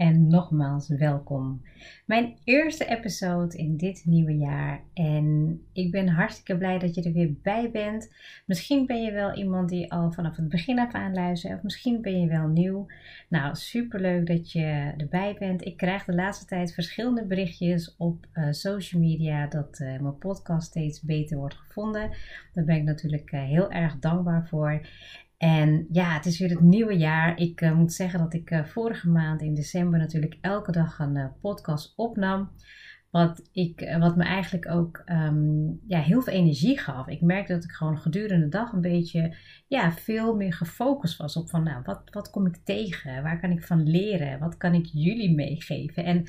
en nogmaals welkom. Mijn eerste episode in dit nieuwe jaar. En ik ben hartstikke blij dat je er weer bij bent. Misschien ben je wel iemand die al vanaf het begin af aan luistert. Of misschien ben je wel nieuw. Nou, super leuk dat je erbij bent. Ik krijg de laatste tijd verschillende berichtjes op uh, social media dat uh, mijn podcast steeds beter wordt gevonden. Daar ben ik natuurlijk uh, heel erg dankbaar voor. En ja, het is weer het nieuwe jaar. Ik uh, moet zeggen dat ik uh, vorige maand in december natuurlijk elke dag een uh, podcast opnam. Wat, ik, wat me eigenlijk ook um, ja, heel veel energie gaf. Ik merkte dat ik gewoon gedurende de dag een beetje ja, veel meer gefocust was op van nou, wat, wat kom ik tegen? Waar kan ik van leren? Wat kan ik jullie meegeven? En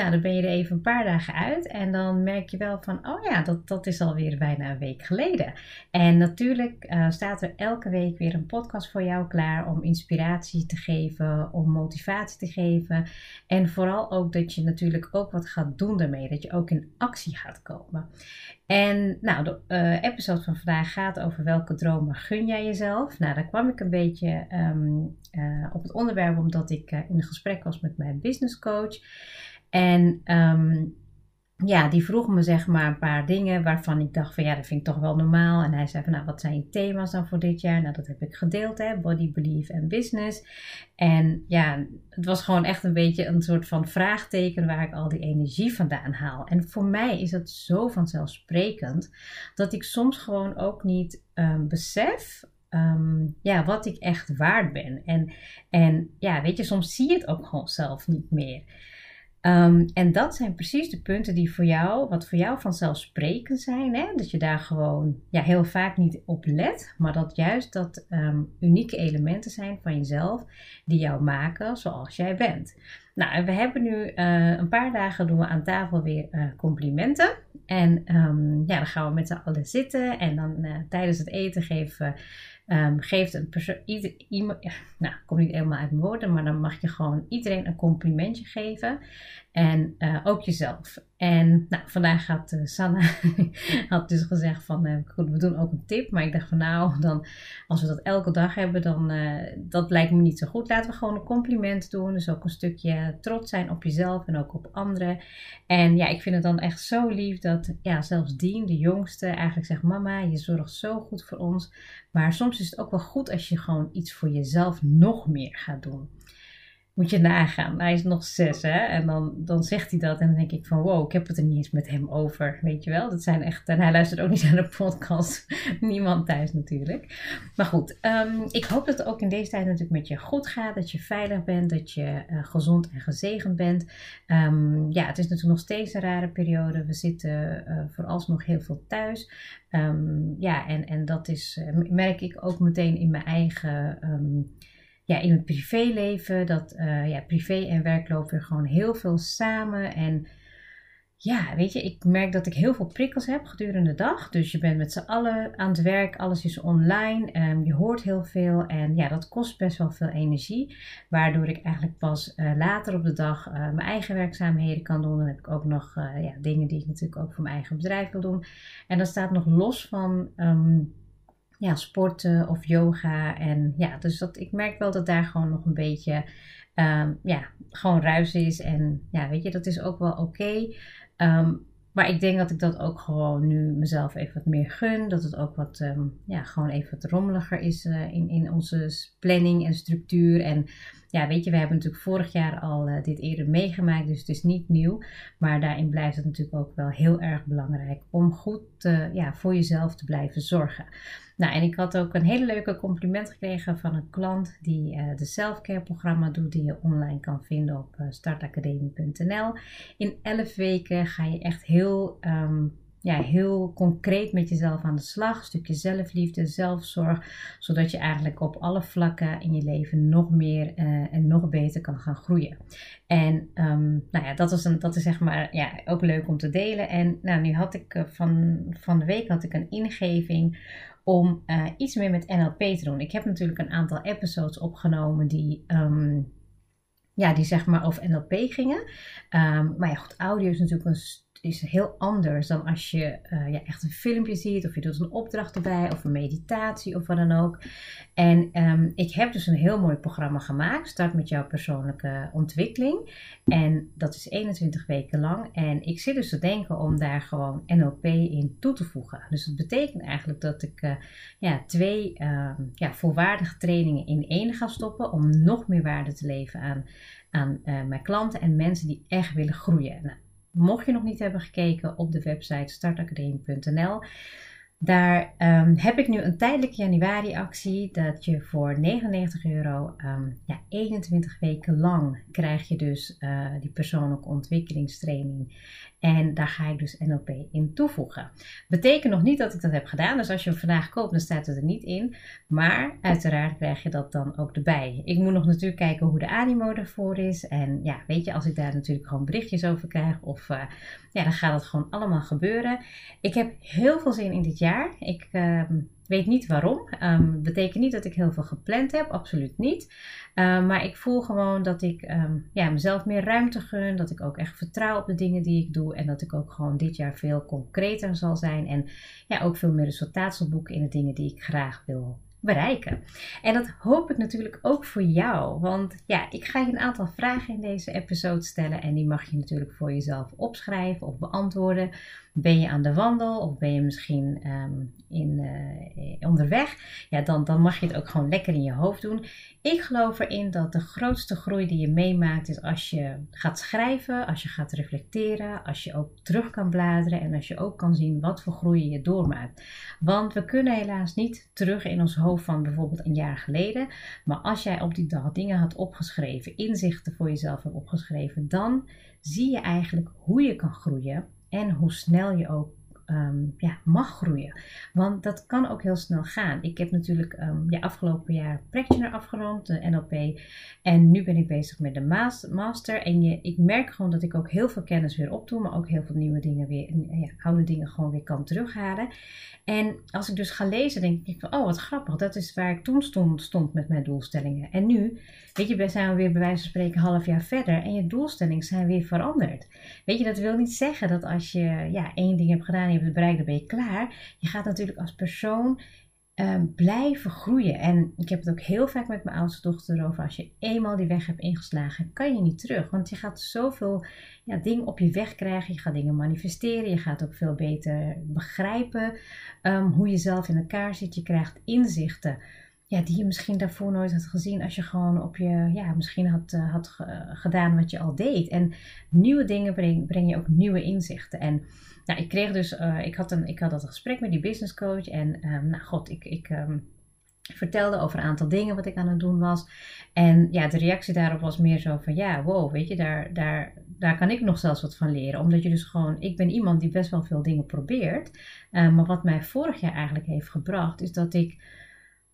nou, dan ben je er even een paar dagen uit en dan merk je wel van, oh ja, dat, dat is alweer bijna een week geleden. En natuurlijk uh, staat er elke week weer een podcast voor jou klaar om inspiratie te geven, om motivatie te geven. En vooral ook dat je natuurlijk ook wat gaat doen daarmee, dat je ook in actie gaat komen. En nou, de uh, episode van vandaag gaat over welke dromen gun jij jezelf. Nou, daar kwam ik een beetje um, uh, op het onderwerp omdat ik in gesprek was met mijn business coach. En um, ja, die vroeg me zeg maar een paar dingen waarvan ik dacht van ja, dat vind ik toch wel normaal. En hij zei van nou, wat zijn je thema's dan voor dit jaar? Nou, dat heb ik gedeeld hè, body, belief en business. En ja, het was gewoon echt een beetje een soort van vraagteken waar ik al die energie vandaan haal. En voor mij is het zo vanzelfsprekend dat ik soms gewoon ook niet um, besef Um, ja, wat ik echt waard ben. En, en ja, weet je, soms zie je het ook gewoon zelf niet meer. Um, en dat zijn precies de punten die voor jou, wat voor jou vanzelfsprekend zijn. Hè? Dat je daar gewoon ja, heel vaak niet op let, maar dat juist dat um, unieke elementen zijn van jezelf die jou maken zoals jij bent. Nou, we hebben nu uh, een paar dagen doen we aan tafel weer uh, complimenten. En um, ja, dan gaan we met z'n allen zitten en dan uh, tijdens het eten geven Um, geeft een persoon, ja, nou, kom niet helemaal uit mijn woorden, maar dan mag je gewoon iedereen een complimentje geven. En uh, ook jezelf. En nou, vandaag had uh, Sanne had dus gezegd van, uh, goed, we doen ook een tip. Maar ik dacht van nou, dan, als we dat elke dag hebben, dan dat lijkt me niet zo goed. Laten we gewoon een compliment doen. Dus ook een stukje trots zijn op jezelf en ook op anderen. En ja, ik vind het dan echt zo lief dat ja, zelfs Dien, de jongste, eigenlijk zegt, mama, je zorgt zo goed voor ons. Maar soms is het ook wel goed als je gewoon iets voor jezelf nog meer gaat doen moet je nagaan. Hij is nog zes, hè? En dan, dan zegt hij dat. En dan denk ik van, wow, ik heb het er niet eens met hem over. Weet je wel? Dat zijn echt... En hij luistert ook niet naar de podcast. Niemand thuis natuurlijk. Maar goed, um, ik hoop dat het ook in deze tijd natuurlijk met je goed gaat. Dat je veilig bent. Dat je uh, gezond en gezegend bent. Um, ja, het is natuurlijk nog steeds een rare periode. We zitten uh, vooralsnog heel veel thuis. Um, ja, en, en dat is, uh, merk ik ook meteen in mijn eigen ja, in het privéleven, dat uh, ja, privé en werk lopen weer gewoon heel veel samen. En ja, weet je, ik merk dat ik heel veel prikkels heb gedurende de dag. Dus je bent met z'n allen aan het werk, alles is online, um, je hoort heel veel en ja, dat kost best wel veel energie. Waardoor ik eigenlijk pas uh, later op de dag uh, mijn eigen werkzaamheden kan doen. Dan heb ik ook nog ja, dingen die ik natuurlijk ook voor mijn eigen bedrijf wil doen. En dat staat nog los van um, ja, sporten of yoga. En ja, dus dat, ik merk wel dat daar gewoon nog een beetje, um, ja, gewoon ruis is. En ja, weet je, dat is ook wel oké. Um, maar ik denk dat ik dat ook gewoon nu mezelf even wat meer gun. Dat het ook wat, um, ja, gewoon even wat rommeliger is uh, in, in onze planning en structuur. En ja, weet je, we hebben natuurlijk vorig jaar al uh, dit eerder meegemaakt, dus het is niet nieuw. Maar daarin blijft het natuurlijk ook wel heel erg belangrijk om goed ja, voor jezelf te blijven zorgen. Nou, en ik had ook een hele leuke compliment gekregen van een klant die uh, de selfcare programma doet, die je online kan vinden op startacademie.nl. In 11 weken ga je echt heel um, ja, heel concreet met jezelf aan de slag. Stukje zelfliefde, zelfzorg. Zodat je eigenlijk op alle vlakken in je leven nog meer uh, en nog beter kan gaan groeien. En um, nou ja, dat is, een, dat is zeg maar ja, ook leuk om te delen. En nou, nu had ik uh, van, van de week had ik een ingeving om uh, iets meer met NLP te doen. Ik heb natuurlijk een aantal episodes opgenomen die. Um, ja, die zeg maar over NLP gingen. Um, maar ja, goed, audio is natuurlijk een is heel anders dan als je uh, ja, echt een filmpje ziet of je doet een opdracht erbij of een meditatie of wat dan ook. En um, ik heb dus een heel mooi programma gemaakt. Start met jouw persoonlijke ontwikkeling. En dat is 21 weken lang. En ik zit dus te denken om daar gewoon NLP in toe te voegen. Dus dat betekent eigenlijk dat ik uh, ja, twee uh, ja, volwaardige trainingen in één ga stoppen om nog meer waarde te leven aan, aan uh, mijn klanten en mensen die echt willen groeien. Nou, Mocht je nog niet hebben gekeken op de website startacademie.nl, daar um, heb ik nu een tijdelijke januari actie dat je voor 99 euro um, ja, 21 weken lang krijg je dus uh, die persoonlijke ontwikkelingstraining. En daar ga ik dus NLP in toevoegen. Betekent nog niet dat ik dat heb gedaan. Dus als je hem vandaag koopt, dan staat het er niet in. Maar uiteraard krijg je dat dan ook erbij. Ik moet nog natuurlijk kijken hoe de animo ervoor is. En ja, weet je, als ik daar natuurlijk gewoon berichtjes over krijg. Of uh, ja, dan gaat het gewoon allemaal gebeuren. Ik heb heel veel zin in dit jaar. Ik... Uh, weet niet waarom. Um, betekent niet dat ik heel veel gepland heb, absoluut niet. Um, maar ik voel gewoon dat ik um, ja, mezelf meer ruimte gun. Dat ik ook echt vertrouw op de dingen die ik doe. En dat ik ook gewoon dit jaar veel concreter zal zijn. En ja, ook veel meer resultaat zal boeken in de dingen die ik graag wil bereiken. En dat hoop ik natuurlijk ook voor jou. Want ja, ik ga je een aantal vragen in deze episode stellen. En die mag je natuurlijk voor jezelf opschrijven of beantwoorden. Ben je aan de wandel of ben je misschien um, in, uh, onderweg? Ja, dan, dan mag je het ook gewoon lekker in je hoofd doen. Ik geloof erin dat de grootste groei die je meemaakt is als je gaat schrijven, als je gaat reflecteren, als je ook terug kan bladeren en als je ook kan zien wat voor groei je doormaakt. Want we kunnen helaas niet terug in ons hoofd van bijvoorbeeld een jaar geleden. Maar als jij op die dag dingen had opgeschreven, inzichten voor jezelf hebt opgeschreven, dan zie je eigenlijk hoe je kan groeien en hoe snel je ook um, ja, mag groeien. Want dat kan ook heel snel gaan. Ik heb natuurlijk um, afgelopen jaar practitioner afgerond, de NLP. En nu ben ik bezig met de master. En je, ik merk gewoon dat ik ook heel veel kennis weer opdoe, maar ook heel veel nieuwe dingen weer, ja, oude dingen gewoon weer kan terughalen. En als ik dus ga lezen, denk ik van, oh wat grappig, dat is waar ik toen stond, stond met mijn doelstellingen. En nu, weet je, zijn we weer bij wijze van spreken een half jaar verder en je doelstellingen zijn weer veranderd. Weet je, dat wil niet zeggen dat als je ja, één ding hebt gedaan en je bereikt, dan ben je klaar. Je gaat natuurlijk als persoon um, blijven groeien. En ik heb het ook heel vaak met mijn oudste dochter erover. Als je eenmaal die weg hebt ingeslagen, kan je niet terug. Want je gaat zoveel ja, dingen op je weg krijgen. Je gaat dingen manifesteren. Je gaat ook veel beter begrijpen um, hoe je zelf in elkaar zit. Je krijgt inzichten. Ja, die je misschien daarvoor nooit had gezien als je gewoon op je, ja, misschien had, uh, had gedaan wat je al deed. En nieuwe dingen breng, breng je ook nieuwe inzichten. En nou, ik kreeg dus, uh, ik, had een, ik had dat gesprek met die business coach en um, nou god, ik, ik um, vertelde over een aantal dingen wat ik aan het doen was. En ja, de reactie daarop was meer zo van, ja, wow, weet je, daar, daar, daar kan ik nog zelfs wat van leren. Omdat je dus gewoon, ik ben iemand die best wel veel dingen probeert. Uh, maar wat mij vorig jaar eigenlijk heeft gebracht, is dat ik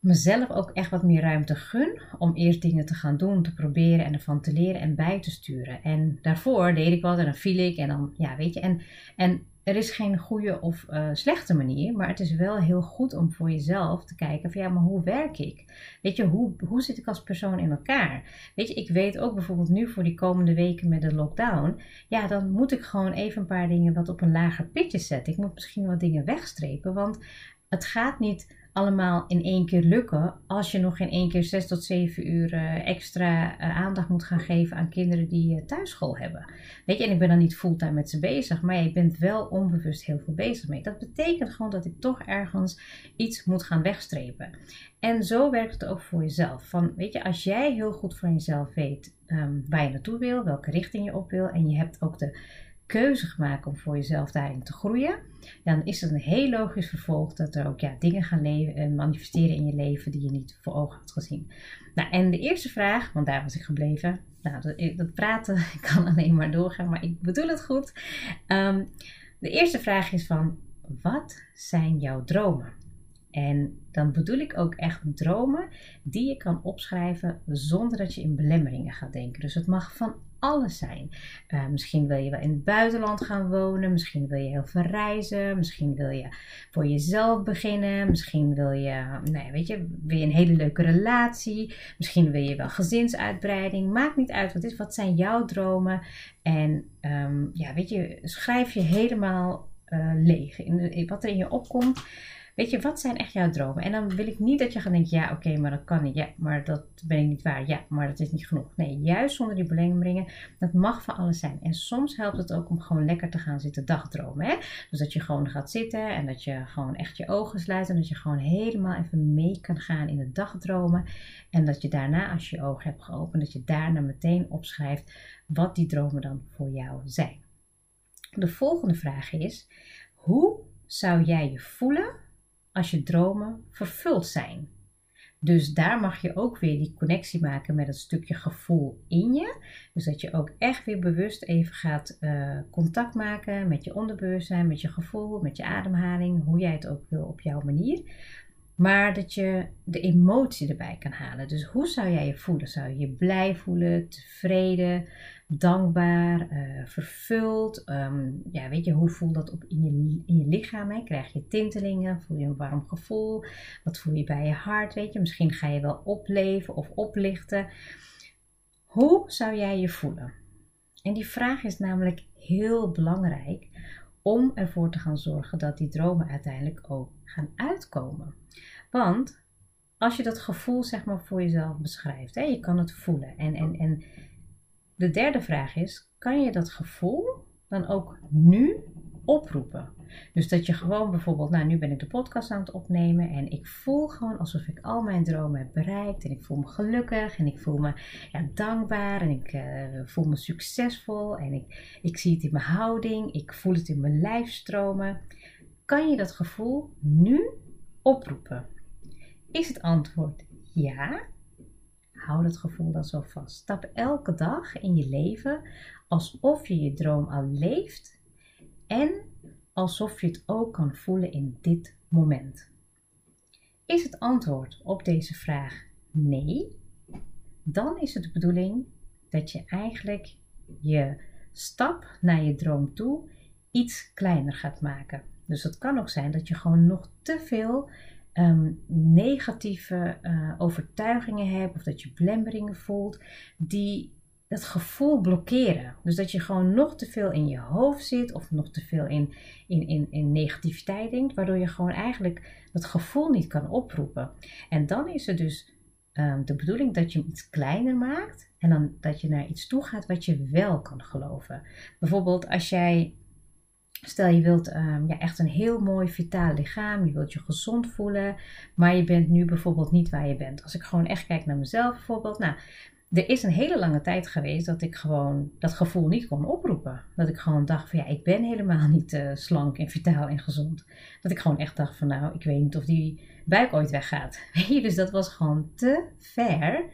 mezelf ook echt wat meer ruimte gun om eerst dingen te gaan doen, te proberen en ervan te leren en bij te sturen. En daarvoor deed ik wat en dan viel ik en dan, ja, weet je, en, en er is geen goede of uh, slechte manier, maar het is wel heel goed om voor jezelf te kijken van ja, maar hoe werk ik? Weet je, hoe, hoe zit ik als persoon in elkaar? Weet je, ik weet ook bijvoorbeeld nu voor die komende weken met de lockdown, ja, dan moet ik gewoon even een paar dingen wat op een lager pitje zetten. Ik moet misschien wat dingen wegstrepen, want het gaat niet allemaal in één keer lukken als je nog in één keer 6 tot 7 uur eh, extra eh, aandacht moet gaan geven aan kinderen die thuisschool hebben. Weet je, en ik ben dan niet fulltime met ze bezig, maar je bent wel onbewust heel veel bezig mee. Dat betekent gewoon dat ik toch ergens iets moet gaan wegstrepen. En zo werkt het ook voor jezelf. Van, weet je, als jij heel goed van jezelf weet um, waar je naartoe wil, welke richting je op wil, en je hebt ook de keuze gemaakt om voor jezelf daarin te groeien, dan is het een heel logisch vervolg dat er ook ja, dingen gaan leven, en manifesteren in je leven die je niet voor ogen had gezien. Nou, en de eerste vraag, want daar was ik gebleven. Nou, dat, dat praten kan alleen maar doorgaan, maar ik bedoel het goed. Ehm, de eerste vraag is van, wat zijn jouw dromen? En dan bedoel ik ook echt dromen die je kan opschrijven zonder dat je in belemmeringen gaat denken. Dus het mag van alles zijn. Uh, misschien wil je wel in het buitenland gaan wonen, misschien wil je heel veel reizen, misschien wil je voor jezelf beginnen, misschien wil je, ja, weet je, je een hele leuke relatie, misschien wil je wel gezinsuitbreiding. Maakt niet uit wat is, wat zijn jouw dromen? En um, ja, weet je, schrijf je helemaal uh, leeg in wat er in je opkomt. Weet je, wat zijn echt jouw dromen? En dan wil ik niet dat je gaat denken, ja, oké, maar dat kan niet. Ja, maar dat ben ik niet waar. Ja, maar dat is niet genoeg. Nee, juist zonder die belemmeringen, dat mag van alles zijn. En soms helpt het ook om gewoon lekker te gaan zitten dagdromen. Hè? Dus dat je gewoon gaat zitten en dat je gewoon echt je ogen sluit. En dat je gewoon helemaal even mee kan gaan in het dagdromen. En dat je daarna, als je je ogen hebt geopend, dat je daarna meteen opschrijft wat die dromen dan voor jou zijn. De volgende vraag is, hoe zou jij je voelen als je dromen vervuld zijn. Dus daar mag je ook weer die connectie maken met het stukje gevoel in je. Dus dat je ook echt weer bewust even gaat uh, contact maken met je onderbewustzijn, met je gevoel, met je ademhaling, hoe jij het ook wil op jouw manier. Maar dat je de emotie erbij kan halen. Dus hoe zou jij je voelen? Zou je je blij voelen, tevreden, dankbaar, uh, vervuld? Ehm, ja, weet je, hoe voelt dat op in, je, in je lichaam? Hè? Krijg je tintelingen? Voel je een warm gevoel? Wat voel je bij je hart? Weet je, misschien ga je wel opleven of oplichten. Hoe zou jij je voelen? En die vraag is namelijk heel belangrijk om ervoor te gaan zorgen dat die dromen uiteindelijk ook gaan uitkomen. Want als je dat gevoel zeg maar voor jezelf beschrijft, hè, je kan het voelen. En, en, en de derde vraag is, kan je dat gevoel dan ook nu oproepen? Dus dat je gewoon bijvoorbeeld, nou nu ben ik de podcast aan het opnemen en ik voel gewoon alsof ik al mijn dromen heb bereikt en ik voel me gelukkig en ik voel me ja, dankbaar en ik uh, voel me succesvol en ik, ik zie het in mijn houding, ik voel het in mijn lijf stromen. Kan je dat gevoel nu oproepen? Is het antwoord ja? Hou dat gevoel dan zo vast. Stap elke dag in je leven alsof je je droom al leeft en alsof je het ook kan voelen in dit moment. Is het antwoord op deze vraag nee? Dan is het de bedoeling dat je eigenlijk je stap naar je droom toe iets kleiner gaat maken. Dus het kan ook zijn dat je gewoon nog te veel Ehm, negatieve uh, overtuigingen hebt of dat je belemmeringen voelt die dat gevoel blokkeren. Dus dat je gewoon nog te veel in je hoofd zit of nog te veel in, in, in, in negativiteit denkt, waardoor je gewoon eigenlijk dat gevoel niet kan oproepen. En dan is het dus um, de bedoeling dat je hem iets kleiner maakt en dan dat je naar iets toe gaat wat je wel kan geloven. Bijvoorbeeld als jij Stel je wilt um, ja, echt een heel mooi vitaal lichaam, je wilt je gezond voelen, maar je bent nu bijvoorbeeld niet waar je bent. Als ik gewoon echt kijk naar mezelf bijvoorbeeld, nou, er is een hele lange tijd geweest dat ik gewoon dat gevoel niet kon oproepen. Dat ik gewoon dacht van ja, ik ben helemaal niet uh, slank en vitaal en gezond. Dat ik gewoon echt dacht van nou, ik weet niet of die buik ooit weggaat. Dus dat was gewoon te ver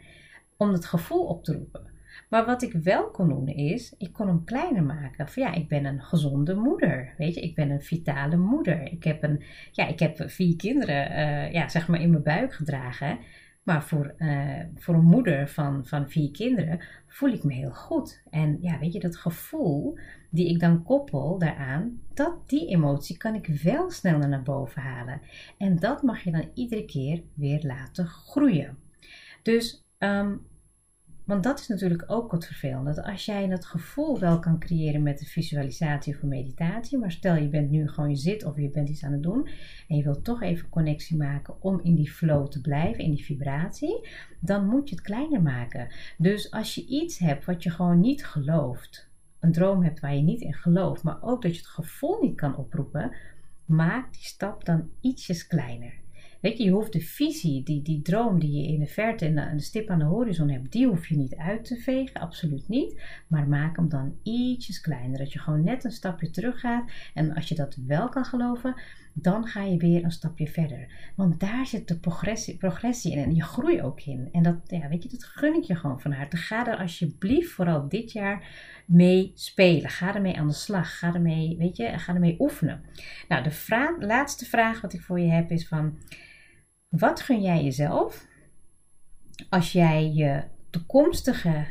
om het gevoel op te roepen. Maar wat ik wel kon doen is, ik kon hem kleiner maken. Van ja, ik ben een gezonde moeder. Weet je, ik ben een vitale moeder. Ik heb, een, ja, ik heb vier kinderen, uh, ja, zeg maar in mijn buik gedragen. Maar voor, uh, voor een moeder van, van vier kinderen voel ik me heel goed. En ja, weet je, dat gevoel die ik dan koppel daaraan, dat, die emotie kan ik wel sneller naar boven halen. En dat mag je dan iedere keer weer laten groeien. Dus um, Want dat is natuurlijk ook het vervelende. Dat als jij dat gevoel wel kan creëren met de visualisatie of meditatie, maar stel je bent nu gewoon je zit of je bent iets aan het doen en je wilt toch even connectie maken om in die flow te blijven, in die vibratie, dan moet je het kleiner maken. Dus als je iets hebt wat je gewoon niet gelooft, een droom hebt waar je niet in gelooft, maar ook dat je het gevoel niet kan oproepen, maak die stap dan ietsjes kleiner. Weet je, je hoeft de visie, die, die droom die je in de verte en de stip aan de horizon hebt, die hoef je niet uit te vegen, absoluut niet. Maar maak hem dan ietsjes kleiner, dat je gewoon net een stapje terug gaat. En als je dat wel kan geloven, dan ga je weer een stapje verder. Want daar zit de progressie, progressie in en je groeit ook in. En dat, ja, weet je, dat gun ik je gewoon van harte. Ga er alsjeblieft vooral dit jaar mee spelen. Ga ermee aan de slag. Ga ermee, weet je, ga ermee oefenen. Nou, de vraag, laatste vraag wat ik voor je heb is van... Wat gun jij jezelf als jij je toekomstige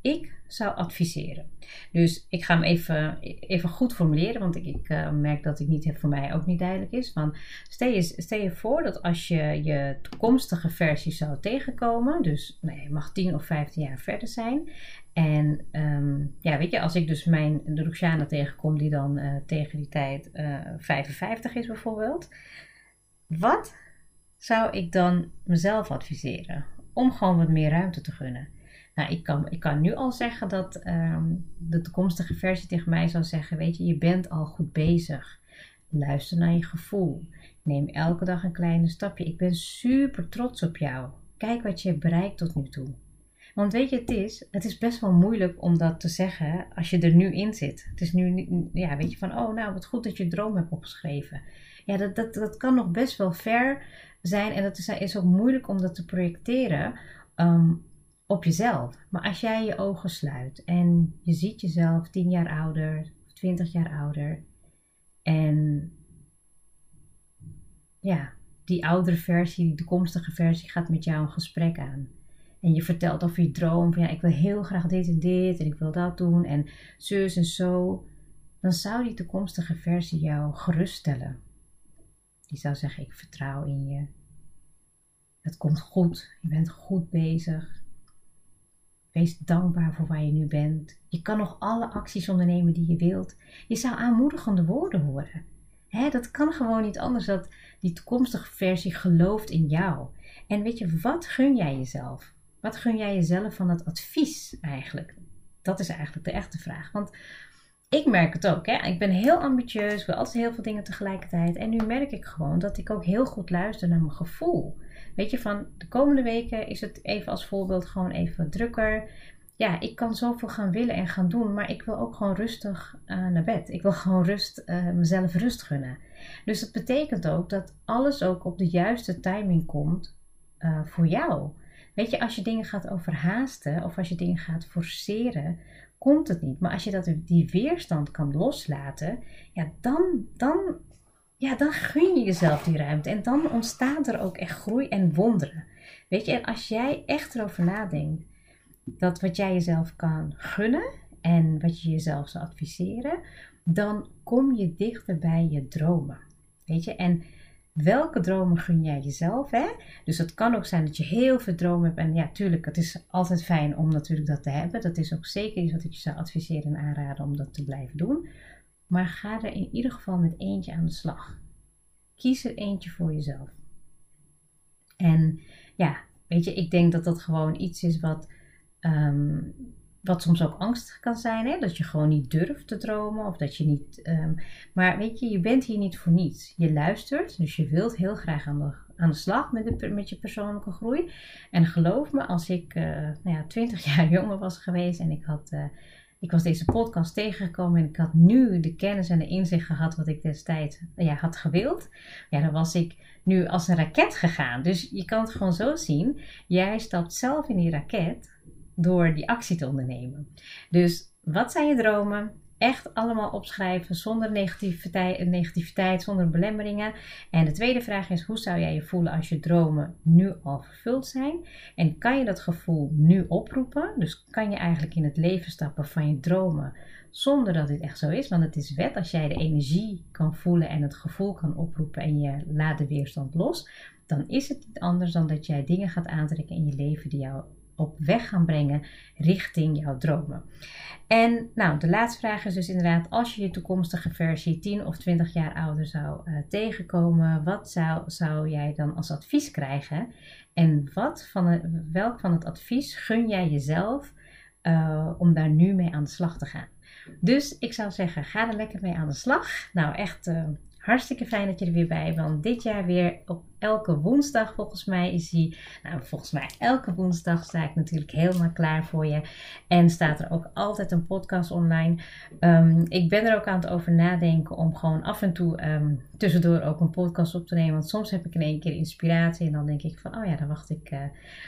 ik zou adviseren? Dus ik ga hem even, even goed formuleren, want ik, ik uh, merk dat het niet voor mij ook niet duidelijk is. Van, stel, je, stel je voor dat als je je toekomstige versie zou tegenkomen, dus nee, nou je mag 10 of 15 jaar verder zijn. En um, ja, weet je, als ik dus mijn de Ruxiana tegenkom, die dan uh, tegen die tijd uh, 55 is bijvoorbeeld. Wat zou ik dan mezelf adviseren? Om gewoon wat meer ruimte te gunnen. Nou, ik kan, ik kan nu al zeggen dat ehm, de toekomstige versie tegen mij zou zeggen: Weet je, je bent al goed bezig. Luister naar je gevoel. Neem elke dag een kleine stapje. Ik ben super trots op jou. Kijk wat je hebt bereikt tot nu toe. Want weet je, het is, het is best wel moeilijk om dat te zeggen als je er nu in zit. Het is nu, ja, weet je, van, oh nou, wat goed dat je droom hebt opgeschreven. Ja, dat, dat, dat kan nog best wel ver zijn en dat is, is ook moeilijk om dat te projecteren um, op jezelf. Maar als jij je ogen sluit en je ziet jezelf 10 jaar ouder of 20 jaar ouder en ja, die oudere versie, die toekomstige versie gaat met jou een gesprek aan. En je vertelt over je droom van ja, ik wil heel graag dit en dit en ik wil dat doen en zus en zo. Dan zou die toekomstige versie jou geruststellen. Die zou zeggen: Ik vertrouw in je. Het komt goed. Je bent goed bezig. Wees dankbaar voor waar je nu bent. Je kan nog alle acties ondernemen die je wilt. Je zou aanmoedigende woorden horen. Hè, dat kan gewoon niet anders dat die toekomstige versie gelooft in jou. En weet je, wat gun jij jezelf? Wat gun jij jezelf van dat advies eigenlijk? Dat is eigenlijk de echte vraag. Want ik merk het ook. Hè? Ik ben heel ambitieus, wil altijd heel veel dingen tegelijkertijd. En nu merk ik gewoon dat ik ook heel goed luister naar mijn gevoel. Weet je, van de komende weken is het even als voorbeeld gewoon even drukker. Ja, ik kan zoveel gaan willen en gaan doen, maar ik wil ook gewoon rustig uh, naar bed. Ik wil gewoon rust, uh, mezelf rust gunnen. Dus dat betekent ook dat alles ook op de juiste timing komt uh, voor jou. Weet je, als je dingen gaat overhaasten of als je dingen gaat forceren, komt het niet. Maar als je dat, die weerstand kan loslaten, ja, dan, dan, ja, dan gun je jezelf die ruimte. En dan ontstaat er ook echt groei en wonderen. Weet je, en als jij echt erover nadenkt dat wat jij jezelf kan gunnen en wat je jezelf zou adviseren, dan kom je dichter bij je dromen. Weet je, en welke dromen gun jij jezelf? Hè? Dus het kan ook zijn dat je heel veel dromen hebt. En ja, tuurlijk, het is altijd fijn om natuurlijk dat te hebben. Dat is ook zeker iets wat ik je zou adviseren en aanraden om dat te blijven doen. Maar ga er in ieder geval met eentje aan de slag. Kies er eentje voor jezelf. En ja, weet je, ik denk dat dat gewoon iets is wat ehm, wat soms ook angstig kan zijn, hè? dat je gewoon niet durft te dromen of dat je niet. Um, maar weet je, je bent hier niet voor niets. Je luistert, dus je wilt heel graag aan de, aan de slag met, de, met je persoonlijke groei. En geloof me, als ik uh, nou ja, 20 jaar jonger was geweest en ik had. Uh, ik was deze podcast tegengekomen en ik had nu de kennis en de inzicht gehad wat ik destijds ja, had gewild. Ja, dan was ik nu als een raket gegaan. Dus je kan het gewoon zo zien. Jij stapt zelf in die raket door die actie te ondernemen. Dus wat zijn je dromen? Echt allemaal opschrijven zonder negativiteit, zonder belemmeringen. En de tweede vraag is: hoe zou jij je voelen als je dromen nu al vervuld zijn? En kan je dat gevoel nu oproepen? Dus kan je eigenlijk in het leven stappen van je dromen zonder dat dit echt zo is? Want het is wet als jij de energie kan voelen en het gevoel kan oproepen en je laat de weerstand los. Dan is het niet anders dan dat jij dingen gaat aantrekken in je leven die jou op weg gaan brengen richting jouw dromen. En nou, de laatste vraag is dus inderdaad, als je je toekomstige versie 10 of 20 jaar ouder zou uh, tegenkomen, wat zou, zou jij dan als advies krijgen? En wat van welk van het advies gun jij jezelf uh, om daar nu mee aan de slag te gaan? Dus ik zou zeggen, ga er lekker mee aan de slag. Nou, echt uh, hartstikke fijn dat je er weer bij bent. Dit jaar weer op elke woensdag volgens mij is hij. Nou, volgens mij elke woensdag sta ik natuurlijk helemaal klaar voor je. En staat er ook altijd een podcast online. Um, ik ben er ook aan het over nadenken om gewoon af en toe um, tussendoor ook een podcast op te nemen. Want soms heb ik in één keer inspiratie en dan denk ik van, oh ja, dan wacht ik uh,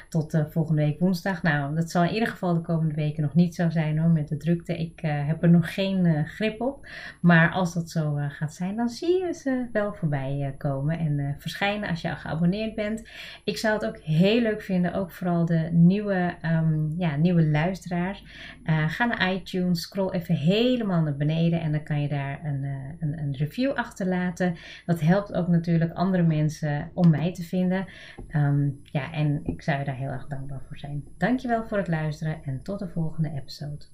tot uh, volgende week woensdag. Nou, dat zal in ieder geval de komende weken nog niet zo zijn hoor, met de drukte. Ik uh, heb er nog geen grip op. Maar als dat zo gaat zijn, dan zie je ze wel voorbij komen en verschijnen als je al geabonneerd bent. Ik zou het ook heel leuk vinden, ook vooral de nieuwe, um, ja, nieuwe luisteraars. Uh, ga naar iTunes, scroll even helemaal naar beneden en dan kan je daar een, uh, een, een, review achterlaten. Dat helpt ook natuurlijk andere mensen om mij te vinden. Um, ja, en ik zou je daar heel erg dankbaar voor zijn. Dankjewel voor het luisteren en tot de volgende episode.